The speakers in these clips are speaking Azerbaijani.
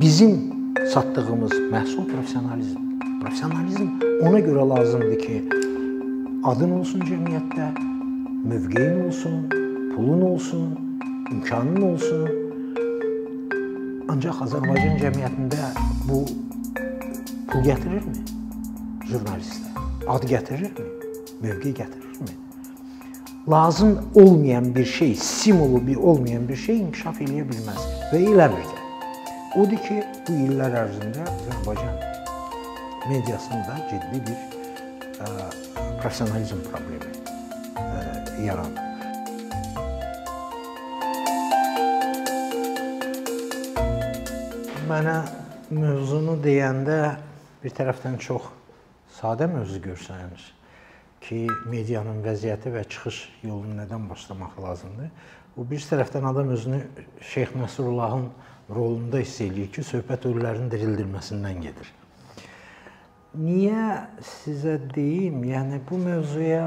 bizim satdığımız məhsul professionalizm. Professionalizm ona görə lazımdır ki, adın olsun cəmiyyətdə, mövqeyin olsun, pulun olsun, imkanın olsun. Ancaq Azərbaycan cəmiyyətində bu pul gətirirmi? Jurnalistə. Ad gətirirmi? Mövqe gətirirmi? Lazım olmayan bir şey, stimulu bir olmayan bir şey inkişaf eləyə bilməz və eləmir də. Odur ki, bu illər ərzində Azərbaycan mediasında ciddi bir ə, professionalizm problemi ə, yarandı. Mənə mövzunu deyəndə bir tərəfdən çox sadə mövzu görsənir ki, medianın vəziyyəti və çıxış yolunu nədən başlamaq lazımdır. Bu bir tərəfdən adam özünü Şeyx Nəsrullahın rolunda hiss eləyir ki, söhbət ölülərin dirildilməsindən gedir. Niyə sizə deyim, yəni bu mövzuya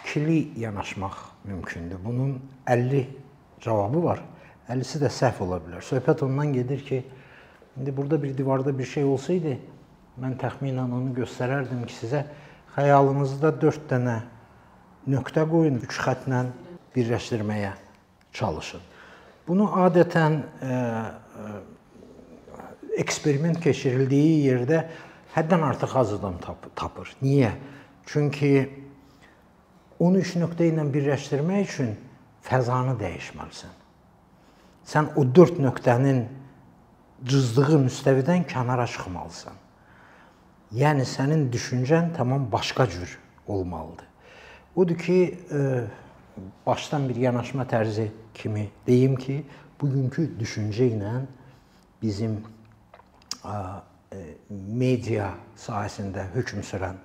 ikili yanaşmaq mümkündür. Bunun 50 cavabı var. 50-si də səhv ola bilər. Söhbət ondan gedir ki, İndi burada bir divarda bir şey olsaydı, mən təxminən onu göstərərdim ki, sizə xəyalınızda 4 dənə nöqtə qoyun, 3 xəttlə birləşdirməyə çalışın. Bunu adətən e, e, eksperiment keçirildiyi yerdə həddən artıq az adam tap tapır. Niyə? Çünki onu 3 nöqtə ilə birləşdirmək üçün fəzanı dəyişməlisən. Sən o 4 nöqtənin cızdığı müstəvidən kənara çıxmalısan. Yəni sənin düşüncən tamam başqa cür olmalıdır. Odur ki, e, başdan bir yanaşma tərzi kimi deyim ki, bugünkü düşüncə ilə bizim e, media sahəsində hökm sürən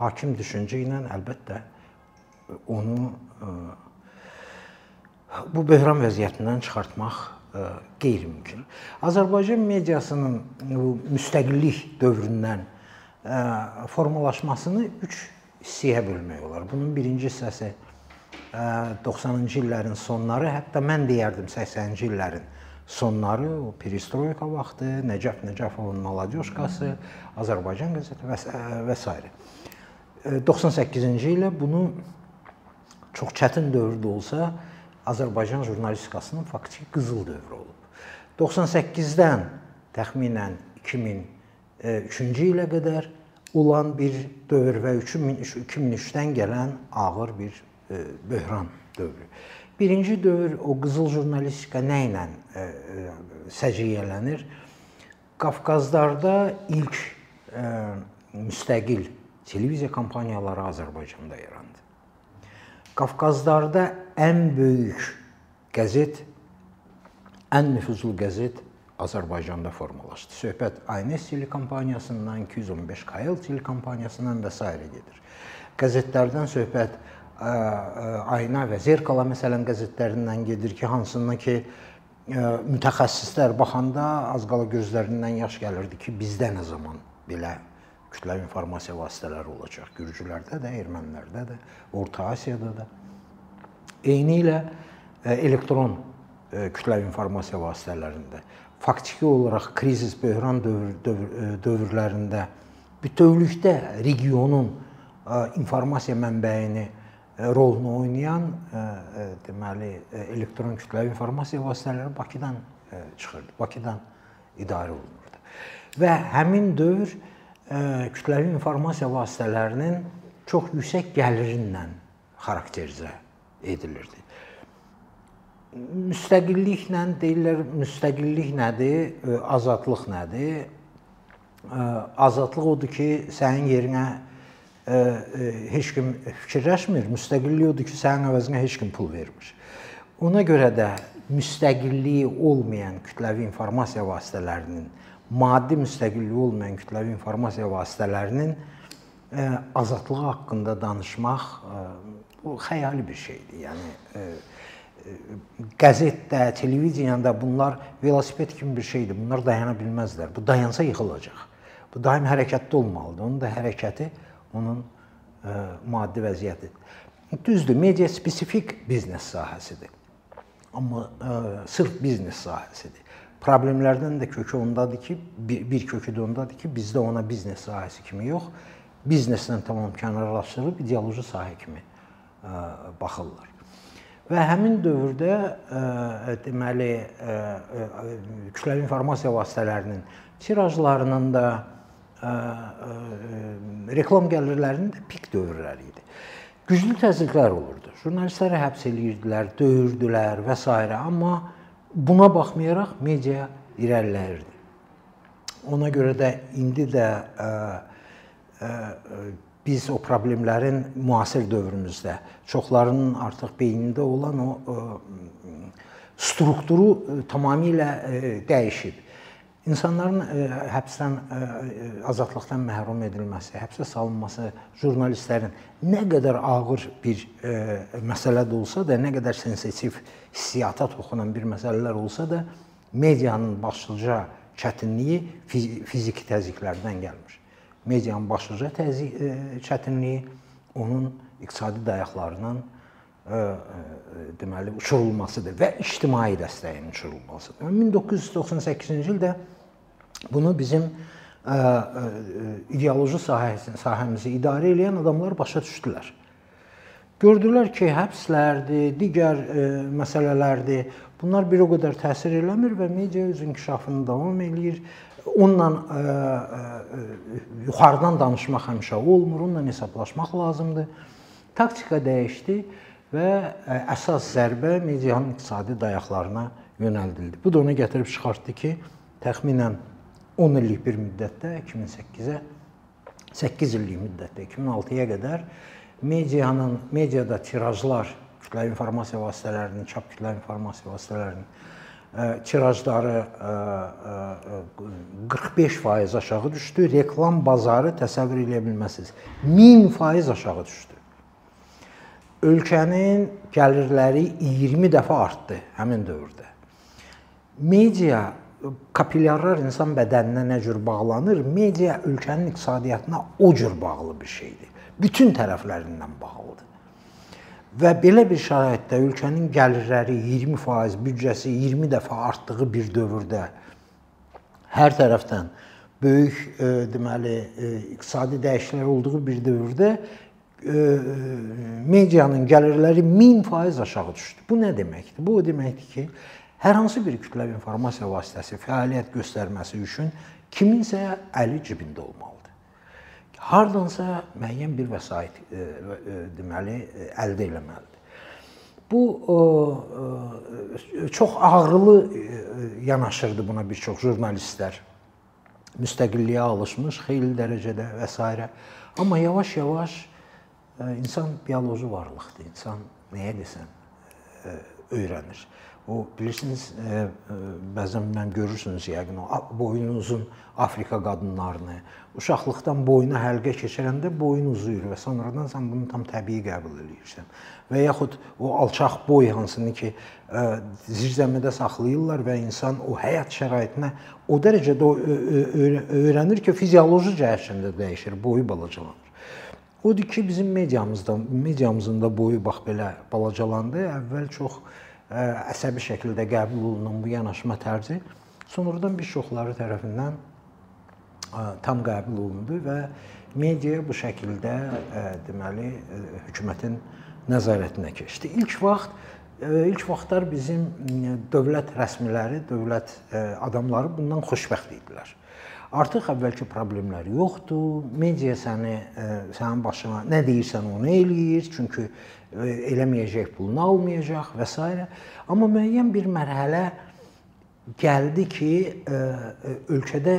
hakim düşüncə ilə əlbəttə onu e, bu böhran vəziyyətindən çıxartmaq qeyri-mümkün. Azərbaycan mediasının bu müstəqillik dövründən formalaşmasını 3 hissəyə bölmək olar. Bunun birinci hissəsi 90-cı illərin sonları, hətta mən deyərdim 80-ci illərin sonları, o perestroika vaxtı, Nəcəf Nəcəfovun Maladyoşkası, Azərbaycan qəzeti və və s. 98-ci ilə bunu çox çətin dövrdə olsa, Azərbaycan jurnalistikasının faktiki qızıl dövrü olub. 98-dən təxminən 2003-cü ilə qədər olan bir dövr və 2003-dən gələn ağır bir böhran dövrü. Birinci dövr o qızıl jurnalistika nə ilə e, e, səciyyələnir? Qafqazlarda ilk müstəqil televiziya kampaniyaları Azərbaycanda yarandı. Qafqazlarda ən böyük qəzet, ən nüfuzlu qəzet Azərbaycanda formalaşdı. Söhbət Aynes telekompaniyasından, 215 KL telekompaniyasından və s. gedir. Qəzetlərdən söhbət Ayna və Zerkala məsələn qəzetlərindən gedir ki, hansından ki mütəxəssislər baxanda az qala gözlərindən yaş gəlirdi ki, bizdə nə zaman belə kütləvi informasiya vasitələri olacaq. Gürcülərdə də, ermənilərdə də, Orta Asiyada da. Eyni ilə elektron kütləvi informasiya vasitələrində faktiki olaraq krizis, böhran dövr, dövr, dövrlərində bütövlükdə regionun informasiya mənbəyini rolunu oynayan deməli elektron kütləvi informasiya vasitələri Bakıdan çıxırdı, Bakıdan idarə olunurdu. Və həmin dövr kütləvi informasiya vasitələrinin çox yüksək gəlirindən xarakterizə edilirdi. Müstəqilliklə deyirlər, müstəqillik nədir, azadlıq nədir? Azadlıq odur ki, sənin yerinə heç kim fikirləşmir. Müstəqillik odur ki, sənin əvəzinə heç kim pul vermir. Ona görə də müstəqilliyi olmayan kütləvi informasiya vasitələrinin maddi müstəqilliyi olmayan kütləvi informasiya vasitələrinin e, azadlığı haqqında danışmaq e, bu xəyali bir şeydir. Yəni e, qəzetdə, televiziyada bunlar velosiped kimi bir şeydir. Bunlar dayana bilməzlər. Bu dayansa yıxılacaq. Bu daim hərəkətdə olmalıdır. Onun da hərəkəti onun ə, maddi vəziyyətidir. Düzdür, media spesifik biznes sahəsidir. Amma ə, sırf biznes sahəsidir. problemlərdən də kökü ondadır ki, bir, bir kökü də ondadır ki, bizdə ona biznes sahəsi kimi yox, biznesdən tamam kənarlaşdırılıb ideoloji sahə kimi ə, baxırlar. Və həmin dövrdə ə, deməli ə, ə, kütləvi informasiya vasitələrinin tirajlarının da reklam gəlirlərinin də pik dövrləri idi. Güclü təzyiqlər olurdu. Jurnalistləri həbs eləyirdilər, döyürdülər və s. amma buna baxmayaraq media irəliləyirdi. Ona görə də indi də ə, ə, biz o problemlərin müasir dövrümüzdə çoxlarının artıq beynində olan o ə, strukturu tamamilə ə, dəyişib. İnsanların ə, həbsdən ə, azadlıqdan məhrum edilməsi, həbsə salınması jurnalistlərin nə qədər ağır bir ə, məsələ də olsa da, nə qədər sensitiv hissiyata toxunan bir məsələlər olsa da, medianın başlıca çətinliyi fiziki təzyiqlərdən gəlmir. Medianın başlıca təzyiq çətinliyi onun iqtisadi dayaqlarının deməli uçurulmasıdır və ictimai dəstəyin uçurulmasıdır. 1998-ci ildə bunu bizim ideoloji sahəsini, sahəmizi idarə edən adamlar başa düşdülər. Gördülər ki, həbslərdir, digər e, məsələlərdir. Bunlar bir o qədər təsir eləmir və media öz inkişafını davam eləyir. Onunla ə, ə, yuxarıdan danışmaq həmişə olmur, onunla hesablaşmaq lazımdır. Taktika dəyişdi və ə, əsas zərbə medianın iqtisadi dayaqlarına yönəldildi. Bu da ona gətirib çıxartdı ki, təxminən 10 illik bir müddətdə 2008-ə 8 illik müddətdə 2006-ya qədər medianın mediada tirajlar, kütləvi informasiya vasitələrinin, çap kütləvi informasiya vasitələrinin e, tirajları 45% e, e, aşağı düşdü. Reklam bazarı təsəvvür edə bilməsiniz. 1000% aşağı düşdü. Ölkənin gəlirləri 20 dəfə artdı həmin dövrdə. Media kapilyarlar insan bədəninə nə cür bağlanır, media ölkənin iqtisadiyyatına o cür bağlı bir şeydir bütün tərəflərindən bağlıdır. Və belə bir şəraitdə ölkənin gəlirləri 20%, büdcəsi 20 dəfə artdığı bir dövrdə hər tərəfdən böyük e, deməli e, iqtisadi dəyişikliklər olduğu bir dövrdə e, medianın gəlirləri 1000% aşağı düşdü. Bu nə deməkdir? Bu o deməkdir ki, hər hansı bir kütləvi informasiya vasitəsi fəaliyyət göstərməsi üçün kiminsə əli cibində olmalıdır hardansa müəyyən bir vəsait e, e, deməli e, əldə etməlidir. Bu çox ağrılı yanaşırdı buna bir çox jurnalistlər. Müstəqilliyə alışmış xeyli dərəcədə və s. Amma yavaş-yavaş insan bioloji varlıqdır. İnsan nəyə desən öyrənir. O bilirsiniz, bəzən mən görürsünüz yəqin o boynu uzun Afrika qadınlarını, uşaqlıqdan boyuna həlqə keçirəndə boyun uzayır və sonradan sən bunu tam təbii qəbul edirsən. Və yaxud o alçaq boy hansını ki zirzəmidə saxlayırlar və insan o həyat şəraitinə o dərəcədə öyrənir ki, fizioloji cəhətdən də dəyişir, boyu balacalanır. Odur ki, bizim mediamızda, mediamızın da boyu bax belə balacalandı. Əvvəl çox əsəbi şəkildə qəbul olunan bu yanaşma tərzi sonradan bir çoxları tərəfindən tam qəbul olundu və media bu şəkildə deməli hökumətin nəzarətinə keçdi. İlk vaxt ilk vaxtlar bizim dövlət rəsmiləri, dövlət adamları bundan xoşbəxt idilər. Artıq əvvəlki problemlər yoxdur. Media səni sənin başına nə deyirsən onu eləyir, çünki eləməyəcək pulunu almayacaq və s. Amma müəyyən bir mərhələ gəldi ki, ölkədə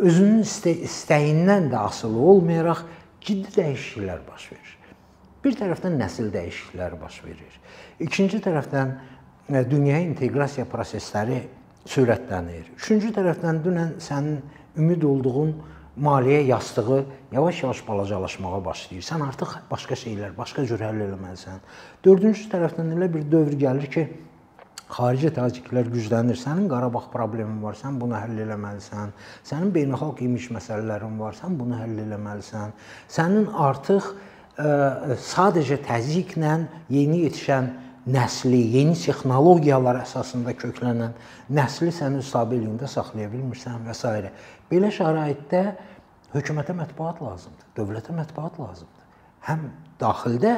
özünün istəyindən də asılı olmayaraq ciddi dəyişikliklər baş verir. Bir tərəfdən nəsil dəyişiklikləri baş verir. İkinci tərəfdən e, dünyaya inteqrasiya prosesləri sürətlənir. Üçüncü tərəfdən dünən sənin ümid olduğun maliyyə yastığı yavaş-yavaş balacalaşmağa başlayır. Sən artıq başqa şeylər, başqa cür həll etməlisən. Dördüncü tərəfdən elə bir dövr gəlir ki, xarici təzyiqlər güclənir. Sənin Qarabağ problemin var, sən bunu həll etməlisən. Sənin beynəlxalq imij məsələlərin var, sən bunu həll etməlisən. Sənin artıq ə, e, sadəcə təzyiqlə yeni yetişən nəsli, yeni texnologiyalar əsasında köklənən nəsli sən öz stabiliyində saxlaya bilmirsən və s. Belə şəraitdə hökumətə mətbuat lazımdır, dövlətə mətbuat lazımdır. Həm daxildə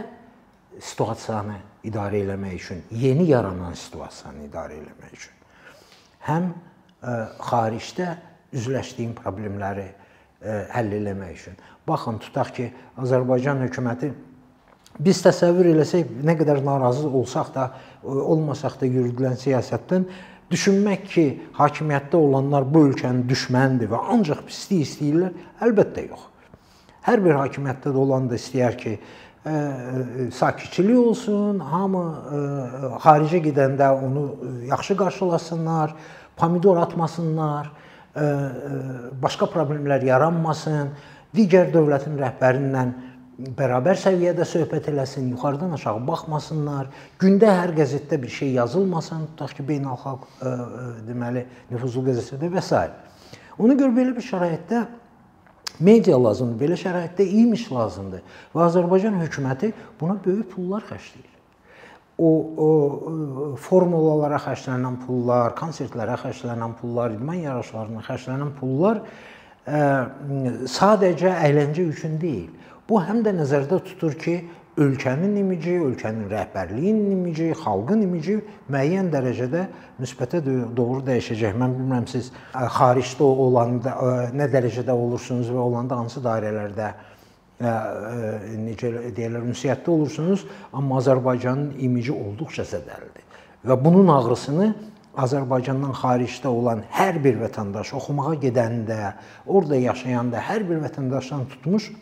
situasiyanı idarə eləmək üçün, yeni yaranan situasiyanı idarə eləmək üçün, həm ə, e, xaricdə üzləşdiyin problemləri ə, e, həll eləmək üçün. Baxın, tutaq ki, Azərbaycan hökuməti biz təsəvvür eləsək, nə qədər narazı olsaq da, e, olmasaq da yürüdülən siyasətdən düşünmək ki, hakimiyyətdə olanlar bu ölkənin düşmənidir və ancaq pislik istəyirlər, əlbəttə yox. Hər bir hakimiyyətdə də olan da istəyər ki, ə, sakitçilik olsun, hamı ə, xaricə gedəndə onu yaxşı qarşılasınlar, pomidor atmasınlar, ə, başqa problemlər yaranmasın, digər dövlətin rəhbəri ilə bərabər səviyyədə söhbət eləsin, yuxarıdan aşağı baxmasınlar. Gündə hər qəzetdə bir şey yazılmasın, tutaq ki, beynəlxalq ə, ə, deməli nüfuzlu qəzetdə və s. Ona görə belə bir şəraitdə media lazımdır, belə şəraitdə imiş lazımdır və Azərbaycan hökuməti buna böyük pullar xərcləyir. O, o formulalara xərclənən pullar, konsertlərə xərclənən pullar, idman yarışlarına xərclənən pullar ə, sadəcə əyləncə üçün deyil Bu həm də nəzərdə tutur ki, ölkənin imici, ölkənin rəhbərliyinin imici, xalqın imici müəyyən dərəcədə müsbətə doğru dəyişəcək. Mən bilmirəm siz xaricdə olanda nə dərəcədə olursunuz və olanda hansı dairələrdə necə deyirlər, ünsiyyətdə olursunuz, amma Azərbaycanın imici olduqca zədəlidir. Və bunun ağrısını Azərbaycandan xaricdə olan hər bir vətəndaş oxumağa gedəndə, orada yaşayanda hər bir vətəndaşdan tutmuş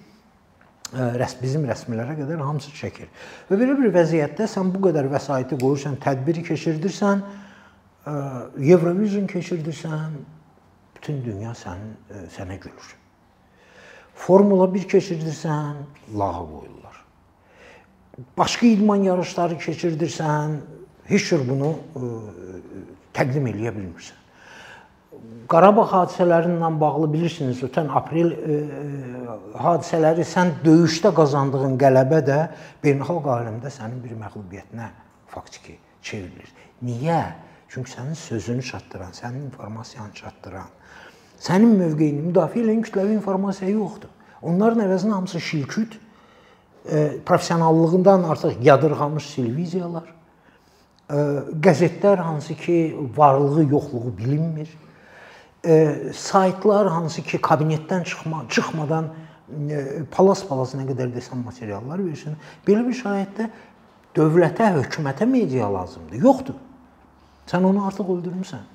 rəs bizim rəsmilərə qədər hamısı çəkir. Və belə bir vəziyyətdə sən bu qədər vəsaiti qoyursan, tədbiri keçirdirsən, Eurovision keçirdirsən, bütün dünya sənin sənə gülür. Formula 1 keçirdirsən, lağa qoyurlar. Başqa idman yarışları keçirdirsən, heç cür bunu təqdim eləyə bilmirsən. Qarabağ hadisələri ilə bağlı bilirsiniz, ötən aprel e, e, hadisələri sən döyüşdə qazandığın qələbə də beynəlxalq aləmdə sənin bir məğlubiyyətinə faktiki çevrilir. Niyə? Çünki sənin sözünü çatdıran, sənin informasiyanı çatdıran, sənin mövqeyini müdafiə edən kütləvi informasiya yoxdur. Onların əvəzinə hamısı şilküt, e, professionallığından artıq yadırğamış televiziyalar, e, qəzetlər hansı ki, varlığı, yoxluğu bilinmir e, saytlar hansı ki kabinetdən çıxma, çıxmadan e, palas-palas nə qədər desən materiallar versin. Belə bir şəraitdə dövlətə, hökumətə media lazımdır. Yoxdur. Sən onu artıq öldürmüsən.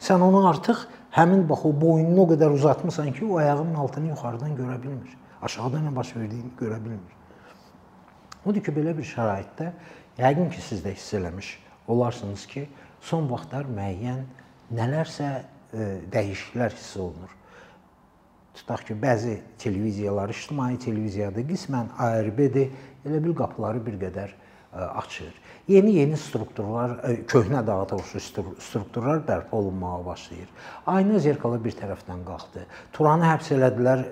Sən onu artıq həmin bax o boynunu o qədər uzatmısan ki, o ayağının altını yuxarıdan görə bilmir. Aşağıda nə baş verdiyini görə bilmir. Odur ki, belə bir şəraitdə yəqin ki, siz də hiss eləmiş olarsınız ki, son vaxtlar müəyyən nələrsə dəyişikliklər hiss olunur. Tutaq ki, bəzi televiziyalar, ictimai televiziyadır, qismən ARB-dir, elə bil qapıları bir qədər açır. Yeni-yeni strukturlar, köhnə daha doğrusu strukturlar bərpa olunmağa başlayır. Ayna zerkalı bir tərəfdən qalxdı. Turanı həbs elədilər,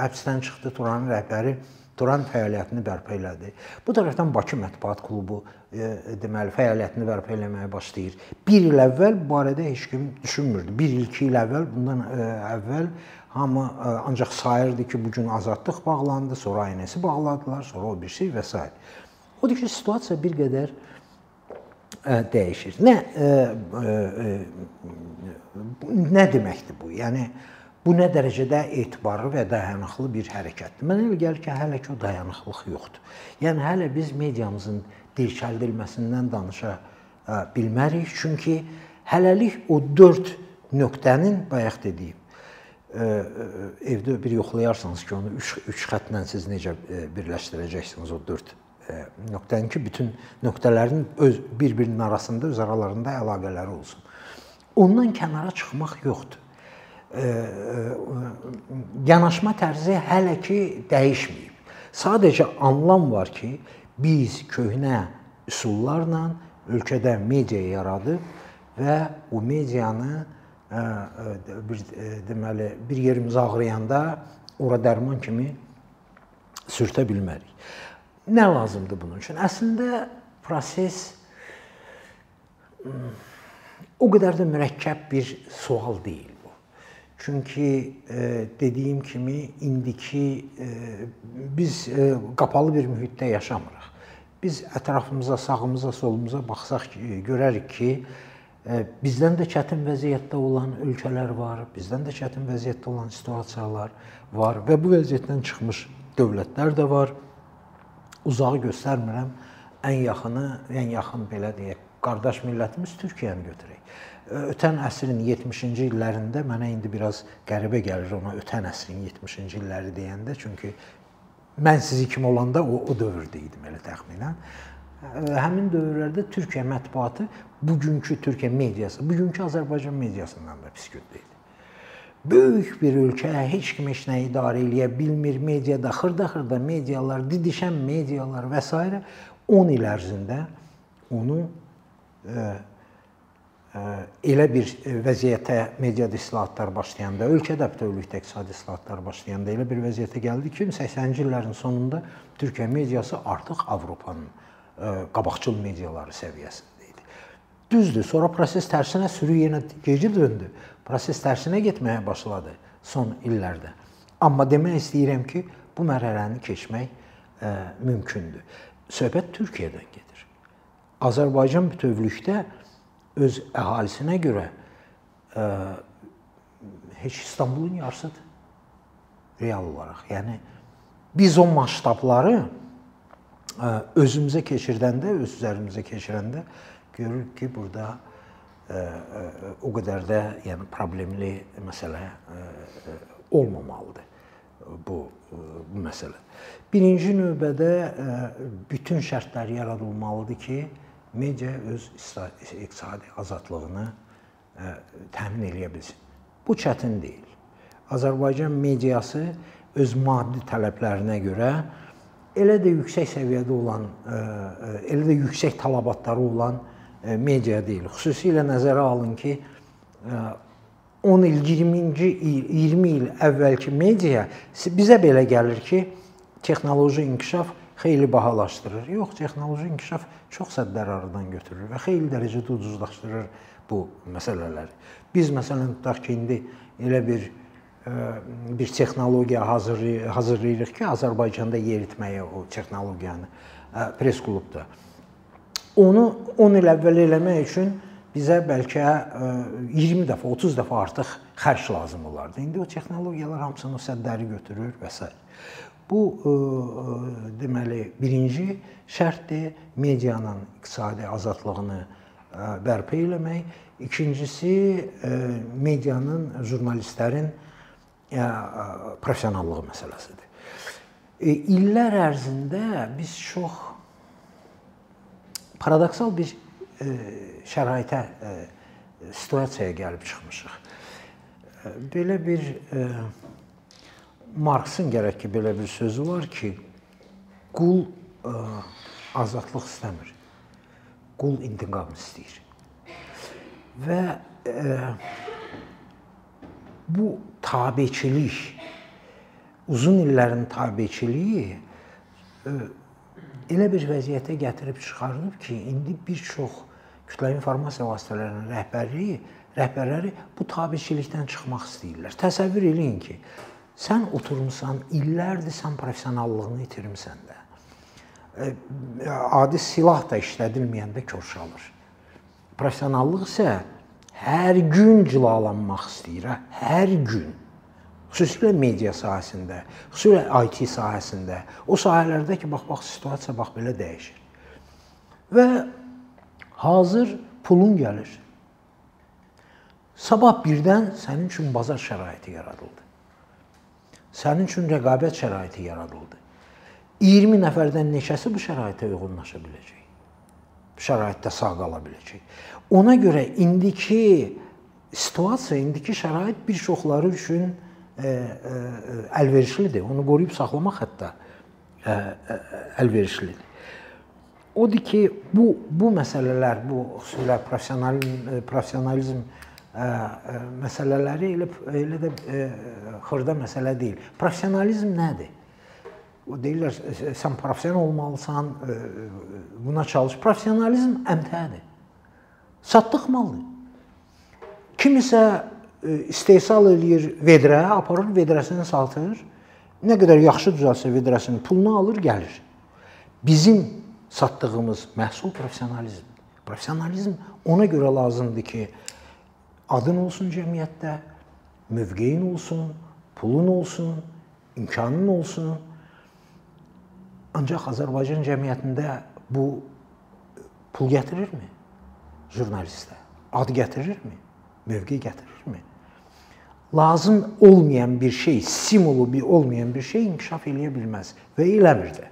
həbsdən çıxdı Turanın rəhbəri Turan fəaliyyətini bərpa elədi. Bu tərəfdən Bakı Mətbuat Klubu e, deməli fəaliyyətini bərpa eləməyə başlayır. 1 il əvvəl bu barədə heç kim düşünmürdü. 1 il, 2 il əvvəl bundan e, əvvəl hamı e, ancaq sayırdı ki, bu gün azadlıq bağlandı, sonra aynəsi bağladılar, sonra o bir şey və s. Odur ki, situasiya bir qədər ə, dəyişir. Nə ə, nə deməkdir bu? Yəni Bu nə dərəcədə etibarlı və dayanıqlı bir hərəkətdir. Mənə elə gəlir ki, hələ ki o dayanıqlıq yoxdur. Yəni hələ biz mediamızın dirçəldilməsindən danışa bilmərik, çünki hələlik o 4 nöqtənin bayaq dediyim evdə bir yoxlayarsanız ki, onu 3 3 xəttlə siz necə birləşdirəcəksiniz o 4 nöqtəni ki, bütün nöqtələrin öz bir-birinin arasında öz aralarında əlaqələri olsun. Ondan kənara çıxmaq yoxdur yanaşma tərzi hələ ki dəyişməyib. Sadəcə anlam var ki, biz köhnə üsullarla ölkədə media yaradıb və o medianı bir deməli bir yerimiz ağrıyanda ora dərman kimi sürtə bilmərik. Nə lazımdır bunun üçün? Əslində proses o qədər də mürəkkəb bir sual deyil bu. Çünki e, dediyim kimi indiki e, biz e, qapalı bir mühitdə yaşamırıq. Biz ətrafımıza, sağımıza, solumuza baxsaq ki, görərik ki, e, bizdən də çətin vəziyyətdə olan ölkələr var, bizdən də çətin vəziyyətdə olan situasiyalar var və bu vəziyyətdən çıxmış dövlətlər də var. Uzağı göstərmirəm. Ən yaxını, ən yaxın belə deyək, qardaş millətimiz Türkiyəni götürək. Ötən əsrin 70-ci illərində mənə indi biraz qəribə gəlir ona ötən əsrin 70-ci illəri deyəndə, çünki mən sizi kim olanda o, o dövrdə idim elə təxminən. Həmin dövrlərdə Türkiyə mətbuatı bugünkü Türkiyə mediası, bugünkü Azərbaycan mediasından da pis gündə idi. Böyük bir ölkə heç kim heç nə idarə eləyə bilmir, mediada xırda-xırda medialar, didişən medialar və s. 10 il ərzində onu elə bir vəziyyətə mediada islahatlar başlayanda, ölkədə bütövlükdə iqtisadi islahatlar başlayanda elə bir vəziyyətə gəldi ki, 80-ci illərin sonunda Türkiyə mediası artıq Avropanın qabaqcıl mediaları səviyyəsində idi. Düzdür, sonra proses tərsinə sürü yenə geri döndü. Proses tərsinə getməyə başladı son illərdə. Amma demək istəyirəm ki, bu mərhələni keçmək mümkündür. Söhbət Türkiyədən gedir. Azərbaycan bütövlükdə öz əhalisinə görə ə, heç İstanbulun yarısıdır real olaraq. Yəni biz o masştabları ə, özümüzə keçirdəndə, öz üzərimizə keçirəndə görürük ki, burada ə, ə, o qədər də yəni problemli məsələ ə, olmamalıdır bu bu məsələ. Birinci növbədə bütün şərtlər yaradılmalıdır ki, media öz iqtisadi azadlığını ə, e, təmin eləyə bilsin. Bu çətin deyil. Azərbaycan mediası öz maddi tələblərinə görə elə də yüksək səviyyədə olan, ə, e, e, elə də yüksək tələbatları olan ə, media deyil. Xüsusilə nəzərə alın ki, ə, 10 il, 20-ci il, 20 il əvvəlki media bizə belə gəlir ki, texnoloji inkişaf xeyli bahalaşdırır. Yox, texnoloji inkişaf çox səddər aradan götürür və xeyli dərəcədə ucuzlaşdırır bu məsələləri. Biz məsələn tutaq ki, indi elə bir e, bir texnologiya hazırlayırıq ki, Azərbaycanda yeritməyə o texnologiyanı e, press klubda. Onu 10 il əvvəl eləmək üçün bizə bəlkə 20 e, dəfə, 30 dəfə artıq xərc lazım olardı. İndi o texnologiyalar hamısını o səddəri götürür və s. Bu e, e, deməli birinci şərtdir medianın iqtisadi azadlığını e, bərpa eləmək. İkincisi medianın, jurnalistlərin professionallığı məsələsidir. İllər ərzində biz çox paradoksal bir şəraitə, situasiyaya gəlib çıxmışıq. Belə bir Marksın gərək ki, belə bir sözü var ki, qul ə, e, azadlıq istəmir. Qul intiqam istəyir. Və ə, e, bu tabeçilik, uzun illərin tabeçiliyi ə, e, elə bir vəziyyətə gətirib çıxardıb ki, indi bir çox kütləvi informasiya vasitələrinin rəhbərliyi, rəhbərləri bu tabeçilikdən çıxmaq istəyirlər. Təsəvvür eləyin ki, Sən oturmusan, illərdir sən professionallığını itirmisən də. E, adi silah da işlədilməyəndə körşalır. Professionallıq isə hər gün cilalanmaq istəyir, hər gün. Xüsusilə media sahəsində, xüsusilə IT sahəsində, o sahələrdə ki, bax bax situasiya bax belə dəyişir. Və hazır pulun gəlir. Sabah birdən sənin üçün bazar şəraiti yaradıldı sənin üçün rəqabət şəraiti yaradıldı. 20 nəfərdən neçəsi bu şəraitə uyğunlaşa biləcək? Bu şəraitdə sağ qala biləcək. Ona görə indiki situasiya, indiki şərait bir çoxları üçün ə, ə, əlverişlidir. Onu qoruyub saxlamaq hətta ə, ə, əlverişlidir. Odur ki, bu bu məsələlər, bu xüsusilə professional professionalizm məsələləri elə elə də xırda məsələ deyil. Professionalizm nədir? o deyirlər sən professional olmalısan, buna çalış. Professionalizm əmtədir. Satdıq maldır. Kimisə istehsal eləyir vedrə, aparır vedrəsini satır. Nə qədər yaxşı düzəlsə vedrəsini pulunu alır, gəlir. Bizim satdığımız məhsul professionalizmdir. Professionalizm ona görə lazımdır ki, adın olsun cəmiyyətdə, mövqeyin olsun, pulun olsun, imkanın olsun. Ancaq Azərbaycan cəmiyyətində bu pul gətirirmi? Jurnalistə ad gətirirmi? Mövqe gətirirmi? Lazım olmayan bir şey, stimulu bir olmayan bir şey inkişaf eləyə bilməz və eləmir də.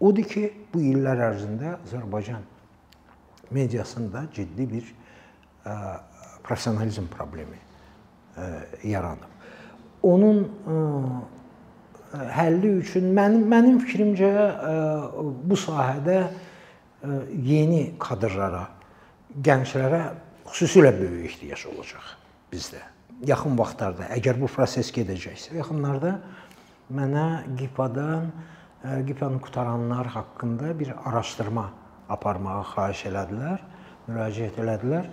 Odur ki, bu illər ərzində Azərbaycan mediasında ciddi bir ə, professionalizm problemi yaranıb. Onun ə, həlli üçün mənim mənim fikrimcə ə, bu sahədə ə, yeni kadrlara, gənclərə xüsusilə böyük ehtiyac olacaq bizdə. Yaxın vaxtlarda əgər bu proses gedəcəksə, yaxınlarda mənə GİPA-dan GİPA-nı qutaranlar haqqında bir araşdırma aparmağı xahiş elədilər, müraciət elədilər.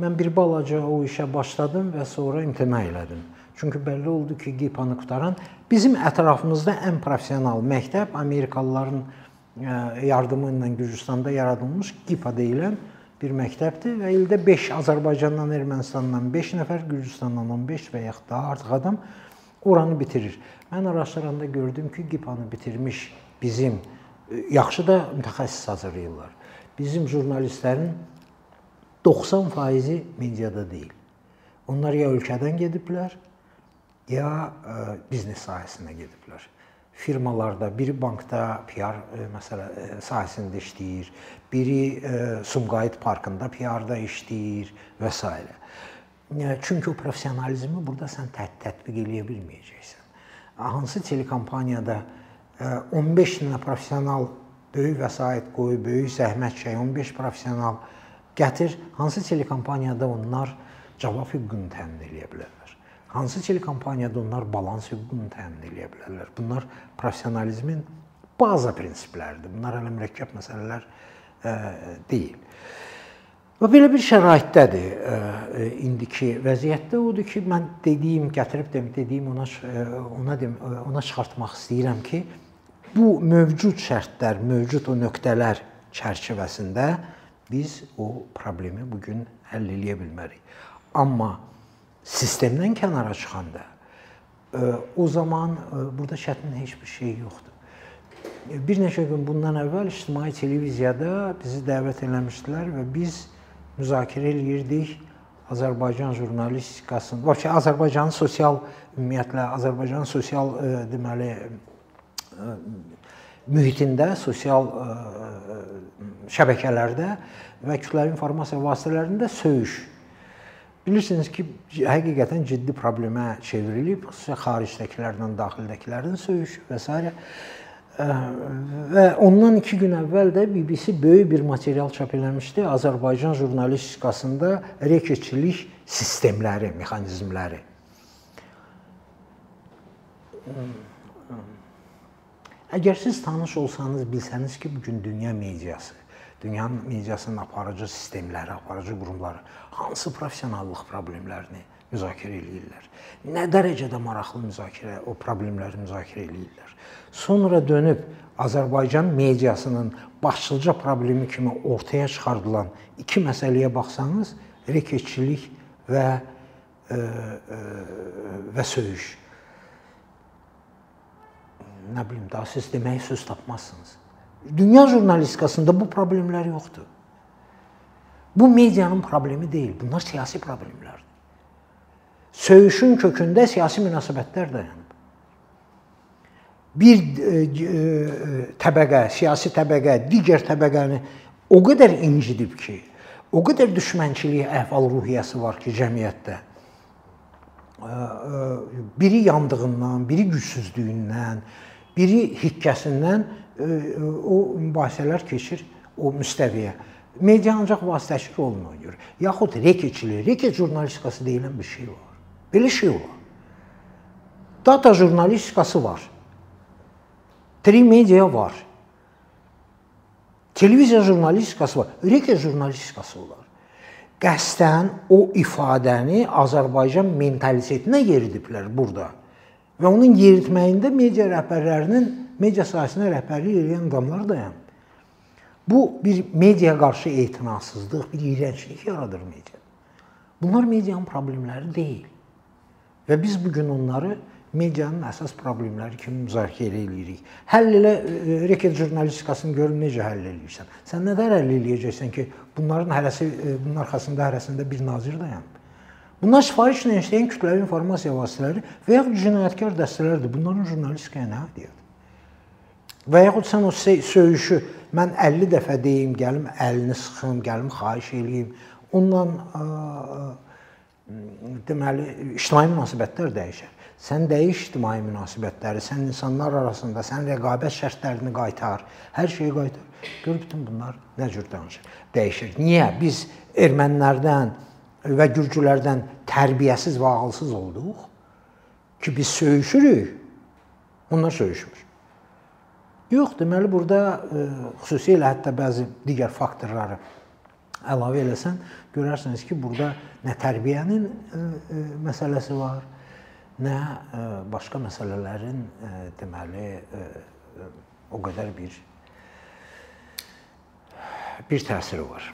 Mən bir balaca o işə başladım və sonra imtina elədim. Çünki bəlli oldu ki, GİPA-nı qutaran bizim ətrafımızda ən professional məktəb Amerikalıların yardımı ilə Gürcüstanda yaradılmış GİPA deyilən bir məktəbdir və ildə 5 Azərbaycandan, Ermənistandan 5 nəfər, Gürcüstandan 15 və yaxud daha artıq adam oranı bitirir. Mən araşdıranda gördüm ki, GİPA-nı bitirmiş bizim e, yaxşı da mütəxəssis hazırlayırlar. Bizim jurnalistlərin 90%-i mediada deyil. Onlar ya ölkədən gediblər, ya ə, e, biznes sahəsinə gediblər. Firmalarda biri bankda PR ə, e, məsələ ə, sahəsində işləyir, biri ə, Sumqayıt parkında PR-da işləyir və s. Çünki o professionalizmi burada sən tətbiq eləyə bilməyəcəksən. Hansı telekompaniyada 15 dənə professional böyük vəsait qoyub, böyük zəhmət çək, 15 professional gətir, hansı telekompaniyada onlar cavab hüququnu təmin edə bilərlər? Hansı telekompaniyada onlar balans hüququnu təmin edə bilərlər? Bunlar professionalizmin baza prinsipləridir. Bunlar hələ mürəkkəb məsələlər ə, deyil. Və belə bir şəraitdədir e, e, indiki vəziyyətdə odur ki, mən dediyim, gətirib dem dediyim ona e, ona dem ona çıxartmaq istəyirəm ki, bu mövcud şərtlər, mövcud o nöqtələr çərçivəsində biz o problemi bu gün həll eləyə bilmərik. Amma sistemdən kənara çıxanda o zaman burada çətin heç bir şey yoxdur. Bir neçə gün bundan əvvəl ictimai televiziyada bizi dəvət eləmişdilər və biz müzakirə eləyirdik. Azərbaycan jurnalistikasının, vəbsə Azərbaycanın sosial ümumiyyətlə Azərbaycanın sosial e, deməli mühitində, sosial ə, e, şəbəkələrdə və kütləvi informasiya vasitələrində söyüş. Bilirsiniz ki, həqiqətən ciddi problemə çevrilib, xüsusilə xaricdəkilərdən, daxildəkilərin söyüşü və s. Və ondan 2 gün əvvəl də BBC böyük bir material çap eləmişdi Azərbaycan jurnalistikasında reketçilik sistemləri, mexanizmləri. Əgər siz tanış olsanız, bilsəniz ki, bu gün dünya mediası, dünyanın mediasının aparıcı sistemləri, aparıcı qurumları hansı professionallıq problemlərini müzakirə eləyirlər. Nə dərəcədə maraqlı müzakirə, o problemləri müzakirə eləyirlər. Sonra dönüb Azərbaycan mediasının başlıca problemi kimi ortaya çıxardılan iki məsələyə baxsanız, reketçilik və ə, e, ə, e, və söyüş. Nə bilim, daha siz demək söz tapmazsınız. Dünya jurnalistikasında bu problemlər yoxdur. Bu medianın problemi deyil, bunlar siyasi problemlərdir. Söyüşün kökündə siyasi münasibətlər dayanır bir e, e, təbəqə, siyasi təbəqə digər təbəqəni o qədər incidib ki, o qədər düşmənçiliyi əhval-ruhiyyəsi var ki, cəmiyyətdə. E, biri yandığından, biri gücsüzlüyündən, biri hikkəsindən o mübahisələr keçir o müstəviyə. Media ancaq vasitəçi rolunu oynayır. Yaxud reketçilik, reket jurnalistikası deyilən bir şey var. Belə şey var. Data jurnalistikası var. Tri media var. Televiziya jurnalistikası var, radio jurnalistikası var. Qəsdən o ifadəni Azərbaycan mentalitetinə yeridiblər burada. Və onun yeritməyində media rəhbərlərinin media sahəsinə rəhbərlik edən adamlar dayanıb. Bu bir mediaya qarşı etinasızlıq, bir iyrənclik yaradır media. Bunlar medianın problemləri deyil. Və biz bu gün onları medianın əsas problemləri kimi müzakirə eləyirik. Həll elə e, reket jurnalistikasını görün necə həll eləyirsən. Sən nədən həll eləyəcəksən ki, bunların hərəsi e, bunun arxasında hərəsində bir nazir dayanıb. Bunlar sifarişlə işləyən kütləvi informasiya vasitələri və ya cinayətkar dəstələrdir. Bunların jurnalistikaya nə aidiyyəti? Və yaxud sən o söyüşü mən 50 dəfə deyim, gəlim əlini sıxım, gəlim xahiş eləyim. Ondan ə, deməli ictimai münasibətlər dəyişər. Sən dəyiş ictimai münasibətləri, sən insanlar arasında, sən rəqabət şərtlərini qaytar, hər şeyi qaytar. Gör bütün bunlar nə cür danışır, dəyişir. Niyə biz ermənilərdən və gürcülərdən tərbiyəsiz və ağılsız olduq ki, biz söyüşürük, onlar söyüşmür. Yox, deməli burada e, xüsusilə hətta bəzi digər faktorları əlavə eləsən, görərsiniz ki, burada nə tərbiyənin e, e, məsələsi var, nə e, başqa məsələlərin e, deməli e, o qədər bir bir təsiri var.